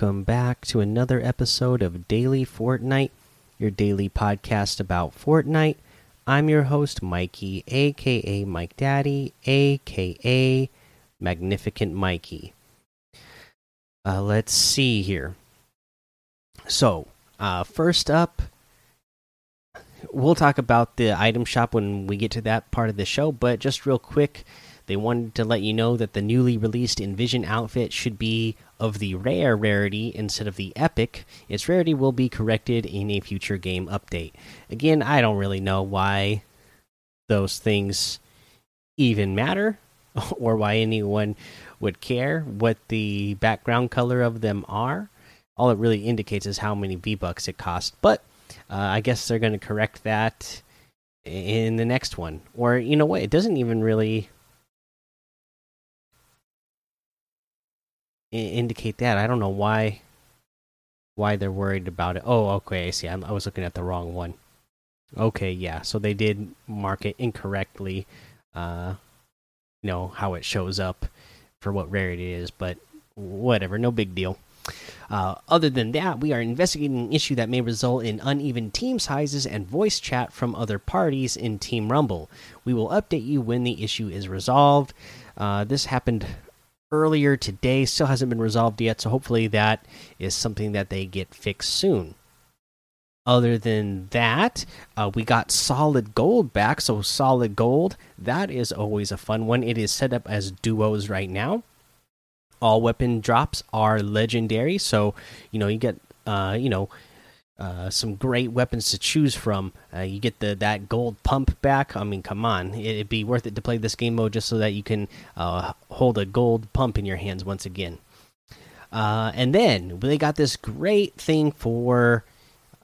Welcome back to another episode of Daily Fortnite, your daily podcast about Fortnite. I'm your host, Mikey, aka Mike Daddy, aka Magnificent Mikey. Uh, let's see here. So, uh, first up, we'll talk about the item shop when we get to that part of the show, but just real quick, they wanted to let you know that the newly released Envision outfit should be of the rare rarity instead of the epic. Its rarity will be corrected in a future game update. Again, I don't really know why those things even matter or why anyone would care what the background color of them are. All it really indicates is how many V bucks it costs. But uh, I guess they're going to correct that in the next one. Or you know what? It doesn't even really indicate that. I don't know why why they're worried about it. Oh, okay, I see. I'm, i was looking at the wrong one. Okay, yeah. So they did mark it incorrectly. Uh, you know how it shows up for what rarity it is, but whatever, no big deal. Uh, other than that, we are investigating an issue that may result in uneven team sizes and voice chat from other parties in Team Rumble. We will update you when the issue is resolved. Uh, this happened earlier today. Still hasn't been resolved yet, so hopefully that is something that they get fixed soon. Other than that, uh, we got solid gold back. So, solid gold, that is always a fun one. It is set up as duos right now. All weapon drops are legendary. So, you know, you get, uh, you know, uh, some great weapons to choose from. Uh, you get the that gold pump back. I mean, come on, it'd be worth it to play this game mode just so that you can uh, hold a gold pump in your hands once again. Uh, and then they got this great thing for,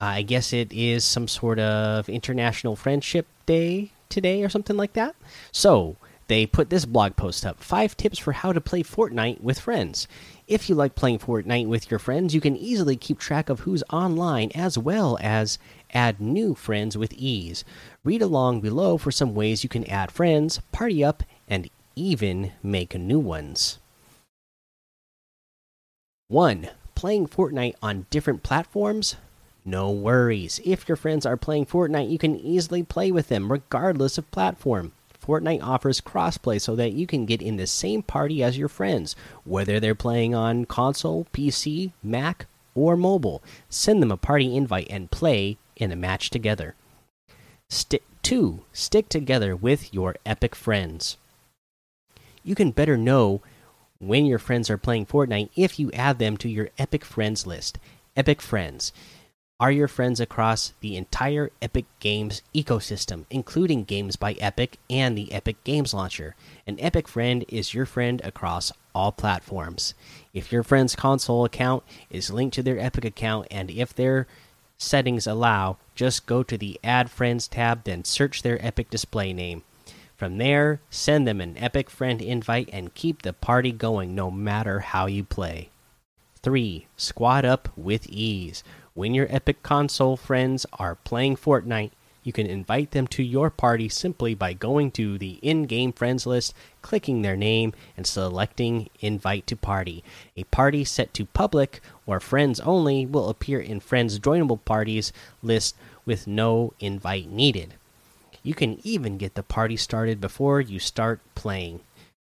I guess it is some sort of International Friendship Day today or something like that. So they put this blog post up five tips for how to play Fortnite with friends. If you like playing Fortnite with your friends, you can easily keep track of who's online as well as add new friends with ease. Read along below for some ways you can add friends, party up, and even make new ones. 1. Playing Fortnite on different platforms? No worries. If your friends are playing Fortnite, you can easily play with them regardless of platform. Fortnite offers crossplay so that you can get in the same party as your friends, whether they're playing on console, PC, Mac, or mobile. Send them a party invite and play in a match together. St 2. Stick together with your epic friends. You can better know when your friends are playing Fortnite if you add them to your Epic Friends list. Epic Friends are your friends across the entire Epic Games ecosystem, including games by Epic and the Epic Games Launcher. An Epic friend is your friend across all platforms. If your friend's console account is linked to their Epic account and if their settings allow, just go to the Add Friends tab, then search their Epic display name. From there, send them an Epic friend invite and keep the party going no matter how you play. 3. Squad up with ease. When your Epic Console friends are playing Fortnite, you can invite them to your party simply by going to the in game friends list, clicking their name, and selecting Invite to Party. A party set to public or friends only will appear in Friends Joinable Parties list with no invite needed. You can even get the party started before you start playing.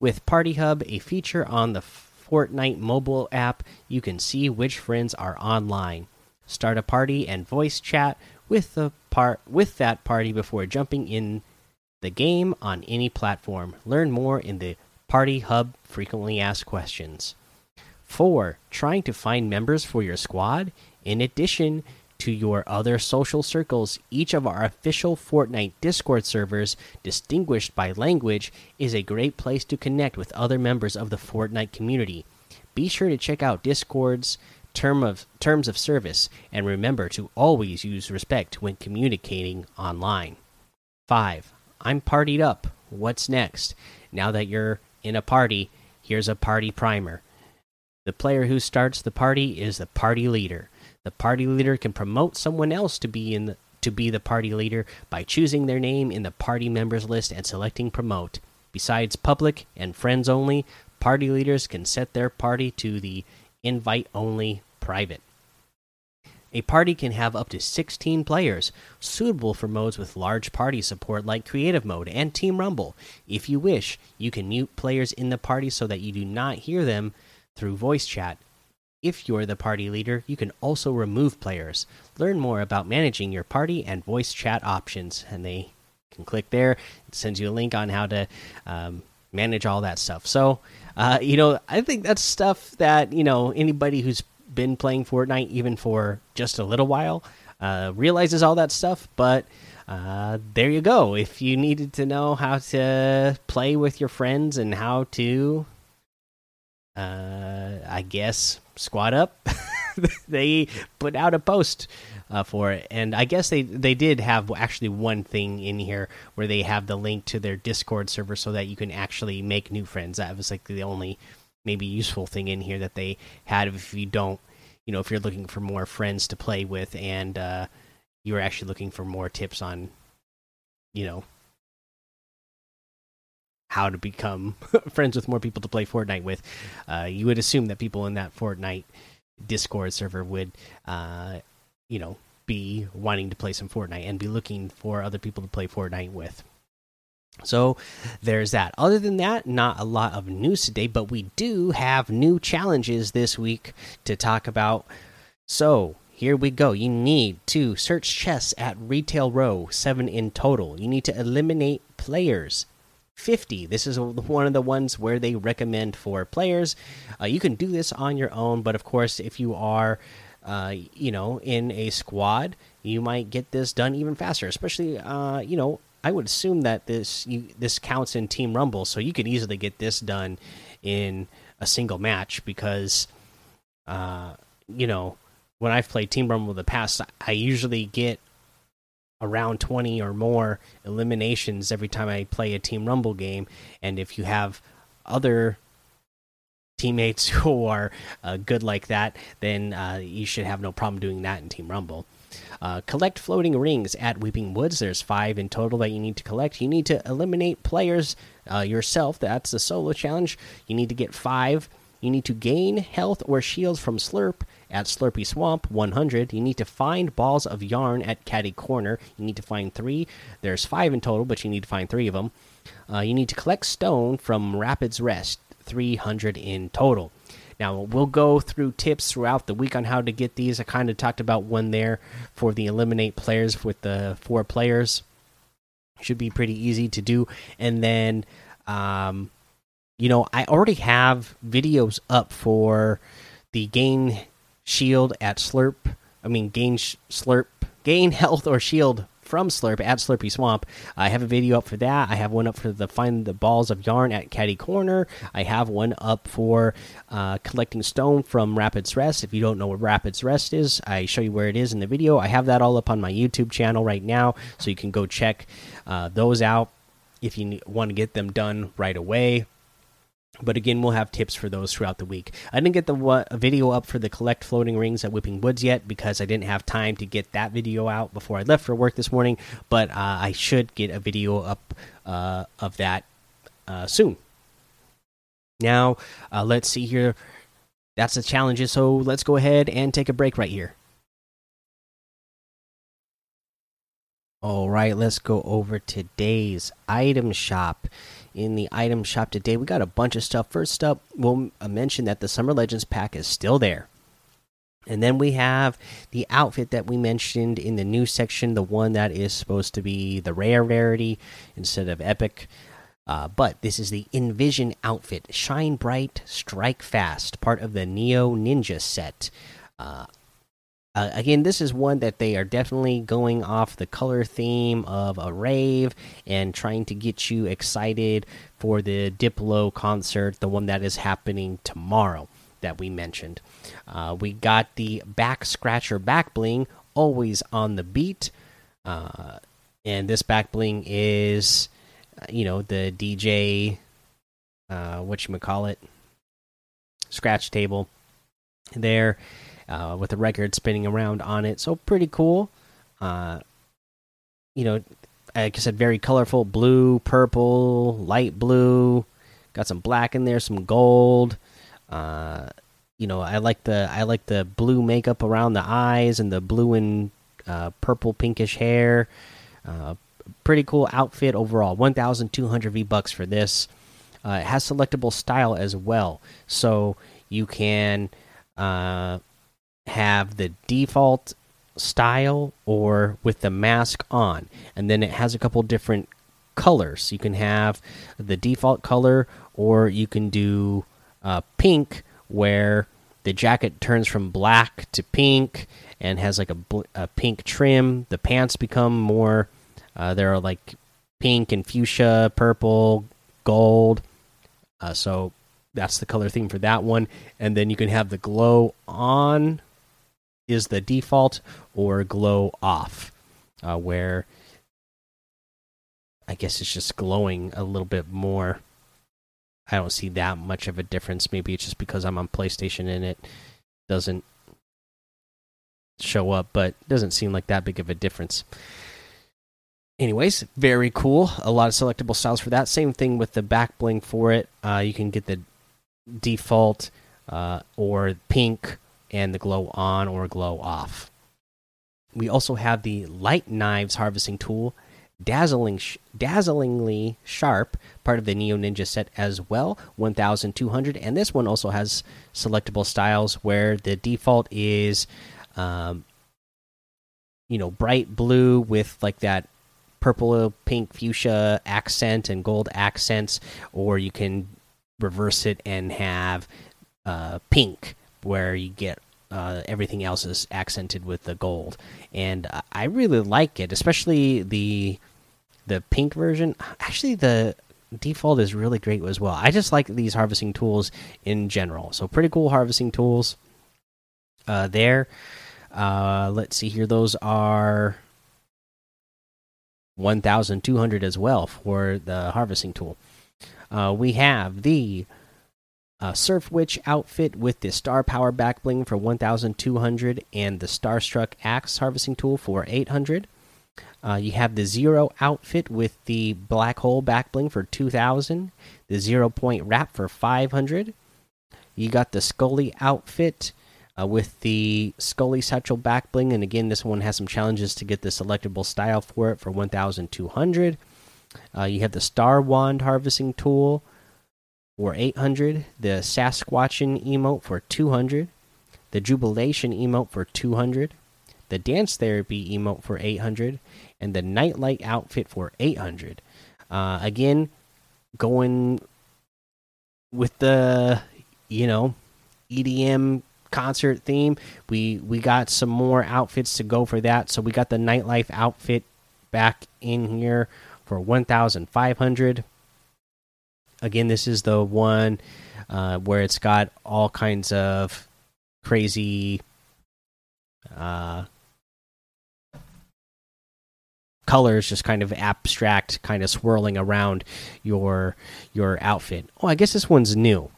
With Party Hub, a feature on the Fortnite mobile app, you can see which friends are online start a party and voice chat with the part with that party before jumping in the game on any platform. Learn more in the Party Hub frequently asked questions. 4. Trying to find members for your squad in addition to your other social circles, each of our official Fortnite Discord servers, distinguished by language, is a great place to connect with other members of the Fortnite community. Be sure to check out Discord's term of terms of service and remember to always use respect when communicating online. 5. I'm partied up. What's next? Now that you're in a party, here's a party primer. The player who starts the party is the party leader. The party leader can promote someone else to be in the, to be the party leader by choosing their name in the party members list and selecting promote. Besides public and friends only, party leaders can set their party to the invite only, private. A party can have up to 16 players, suitable for modes with large party support like Creative Mode and Team Rumble. If you wish, you can mute players in the party so that you do not hear them through voice chat. If you're the party leader, you can also remove players. Learn more about managing your party and voice chat options, and they can click there. It sends you a link on how to um, manage all that stuff. So, uh, you know, I think that's stuff that you know anybody who's been playing Fortnite even for just a little while uh, realizes all that stuff. But uh, there you go. If you needed to know how to play with your friends and how to, uh, I guess, squad up, they put out a post uh, for it. And I guess they they did have actually one thing in here where they have the link to their Discord server so that you can actually make new friends. That was like the only maybe useful thing in here that they had if you don't you know if you're looking for more friends to play with and uh, you're actually looking for more tips on you know how to become friends with more people to play Fortnite with, uh, you would assume that people in that Fortnite Discord server would, uh, you know, be wanting to play some Fortnite and be looking for other people to play Fortnite with. So there's that. Other than that, not a lot of news today, but we do have new challenges this week to talk about. So here we go. You need to search chests at retail row, seven in total. You need to eliminate players. 50. This is one of the ones where they recommend for players. Uh, you can do this on your own, but of course, if you are, uh, you know, in a squad, you might get this done even faster. Especially, uh, you know, I would assume that this you, this counts in Team Rumble, so you could easily get this done in a single match because, uh, you know, when I've played Team Rumble in the past, I usually get around 20 or more eliminations every time I play a Team Rumble game, and if you have other teammates who are uh, good like that, then uh, you should have no problem doing that in Team Rumble. Uh, collect floating rings at Weeping Woods. There's five in total that you need to collect. You need to eliminate players uh, yourself. That's the solo challenge. You need to get five. You need to gain health or shields from Slurp at Slurpy Swamp 100. You need to find balls of yarn at Catty Corner. You need to find three. There's five in total, but you need to find three of them. Uh, you need to collect stone from Rapids Rest. 300 in total. Now, we'll go through tips throughout the week on how to get these. I kind of talked about one there for the eliminate players with the four players. Should be pretty easy to do. And then, um, you know, I already have videos up for the gain shield at Slurp. I mean, gain Slurp, gain health or shield from Slurp at Slurpy Swamp. I have a video up for that. I have one up for the find the balls of yarn at Catty Corner. I have one up for uh, collecting stone from Rapids Rest. If you don't know what Rapids Rest is, I show you where it is in the video. I have that all up on my YouTube channel right now, so you can go check uh, those out if you want to get them done right away but again we'll have tips for those throughout the week. I didn't get the video up for the collect floating rings at Weeping Woods yet because i didn't have time to get that video out before i left for work this morning. But uh, i should get a video up uh, of that uh, soon. Now uh, let's see here. That's the challenges so let's go ahead and take a break right here. All right let's go over today's item shop in the item shop today. We got a bunch of stuff. First up, we'll mention that the Summer Legends pack is still there. And then we have the outfit that we mentioned in the new section, the one that is supposed to be the rare rarity instead of epic. Uh, but this is the Envision outfit, Shine Bright, Strike Fast, part of the Neo Ninja set. Uh, uh, again, this is one that they are definitely going off the color theme of a rave and trying to get you excited for the Diplo concert, the one that is happening tomorrow that we mentioned. Uh, we got the back scratcher back bling always on the beat, uh, and this back bling is, you know, the DJ, uh, what you call it, scratch table there uh, with a record spinning around on it. So pretty cool. Uh, you know, like I said, very colorful blue, purple, light blue. Got some black in there, some gold. Uh, you know, I like the I like the blue makeup around the eyes and the blue and uh, purple pinkish hair. Uh, pretty cool outfit overall. 1,200 V bucks for this. Uh, it has selectable style as well, so you can uh, have the default style or with the mask on, and then it has a couple different colors. You can have the default color, or you can do uh, pink, where the jacket turns from black to pink and has like a, a pink trim. The pants become more, uh, they're like pink and fuchsia, purple, gold. Uh, so that's the color theme for that one. And then you can have the glow on is the default or glow off, uh, where I guess it's just glowing a little bit more. I don't see that much of a difference. Maybe it's just because I'm on PlayStation and it doesn't show up, but doesn't seem like that big of a difference. Anyways, very cool. A lot of selectable styles for that. Same thing with the back bling for it. Uh, you can get the default uh, or pink and the glow on or glow off. We also have the light knives harvesting tool, dazzling, sh dazzlingly sharp, part of the Neo Ninja set as well, 1200. And this one also has selectable styles where the default is, um, you know, bright blue with like that purple, pink, fuchsia accent and gold accents, or you can reverse it and have uh, pink, where you get uh, everything else is accented with the gold, and I really like it, especially the the pink version. Actually, the default is really great as well. I just like these harvesting tools in general. So pretty cool harvesting tools uh, there. Uh, let's see here; those are 1,200 as well for the harvesting tool. Uh, we have the uh, Surf Witch outfit with the Star Power back bling for 1,200 and the Starstruck Axe harvesting tool for 800. Uh, you have the Zero outfit with the Black Hole back bling for 2,000. The Zero Point Wrap for 500. You got the Scully outfit uh, with the Scully Satchel back bling, and again, this one has some challenges to get the selectable style for it for 1,200. Uh, you have the Star Wand harvesting tool for 800, the Sasquatchin emote for 200, the Jubilation emote for 200, the Dance Therapy emote for 800, and the Nightlight outfit for 800. Uh, again, going with the you know EDM concert theme, we we got some more outfits to go for that. So we got the Nightlife outfit back in here for 1,500 again, this is the one uh, where it's got all kinds of crazy uh, colors, just kind of abstract, kind of swirling around your your outfit. Oh, I guess this one's new.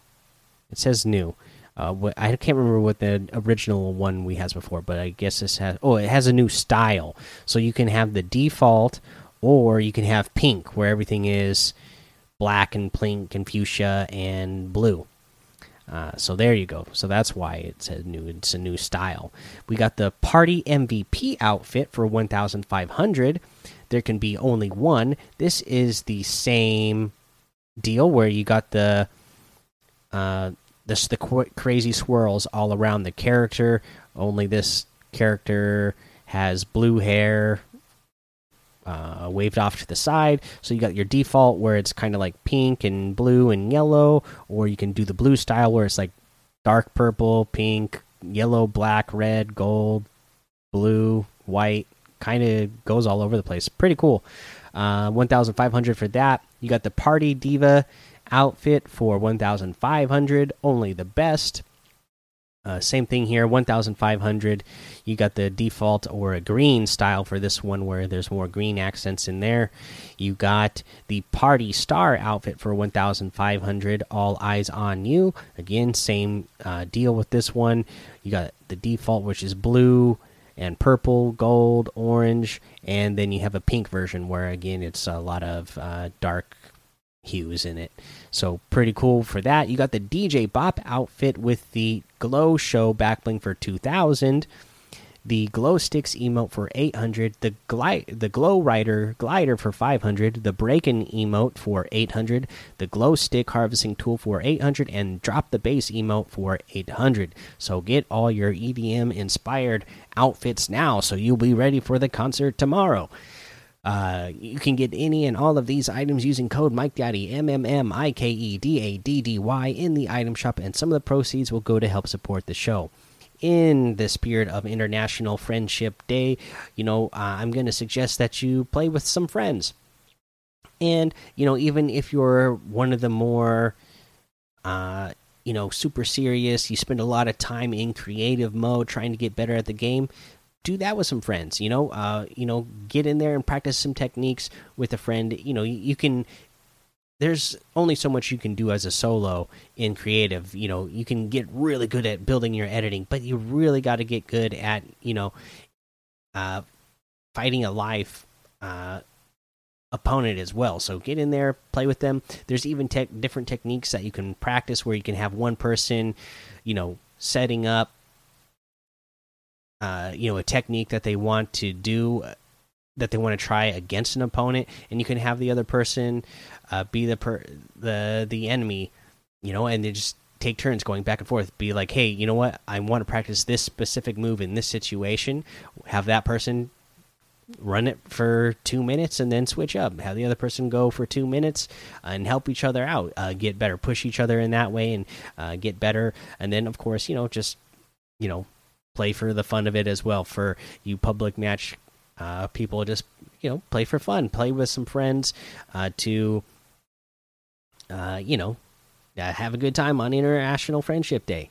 It says new. Uh, I can't remember what the original one we has before, but I guess this has. Oh, it has a new style, so you can have the default, or you can have pink, where everything is black and pink and fuchsia and blue. Uh, so there you go. So that's why it's a new it's a new style. We got the party MVP outfit for 1,500. There can be only one. This is the same deal where you got the uh this the crazy swirls all around the character. Only this character has blue hair, uh, waved off to the side. So you got your default where it's kind of like pink and blue and yellow, or you can do the blue style where it's like dark purple, pink, yellow, black, red, gold, blue, white. Kind of goes all over the place. Pretty cool. Uh, 1,500 for that. You got the Party Diva outfit for 1,500. Only the best. Uh, same thing here, 1,500. You got the default or a green style for this one, where there's more green accents in there. You got the Party Star outfit for 1,500. All eyes on you. Again, same uh, deal with this one. You got the default, which is blue and purple, gold, orange, and then you have a pink version where again it's a lot of uh, dark hues in it. So pretty cool for that. You got the DJ Bop outfit with the Glow Show backbling for 2000, the Glow Sticks emote for 800, the glide the Glow Rider glider for 500, the Breakin emote for 800, the Glow Stick harvesting tool for 800 and Drop the Bass emote for 800. So get all your EDM inspired outfits now so you'll be ready for the concert tomorrow. Uh, you can get any and all of these items using code Mike Daddy M M M I K E D A D D Y in the item shop, and some of the proceeds will go to help support the show. In the spirit of International Friendship Day, you know, uh, I'm going to suggest that you play with some friends, and you know, even if you're one of the more uh, you know, super serious, you spend a lot of time in creative mode trying to get better at the game do that with some friends you know uh you know get in there and practice some techniques with a friend. You know you, you can there's only so much you can do as a solo in creative you know you can get really good at building your editing but you really got to get good at you know uh fighting a life uh opponent as well. So get in there play with them. There's even tech different techniques that you can practice where you can have one person you know setting up uh, you know a technique that they want to do that they want to try against an opponent and you can have the other person uh, be the per the the enemy you know and they just take turns going back and forth. Be like hey you know what? I want to practice this specific move in this situation. Have that person run it for two minutes and then switch up. Have the other person go for two minutes and help each other out uh, get better push each other in that way and uh, get better. And then of course you know just you know play for the fun of it as well. For you public match uh, people, just you know, play for fun, play with some friends uh, to, uh, you know, uh, have a good time on International Friendship Day.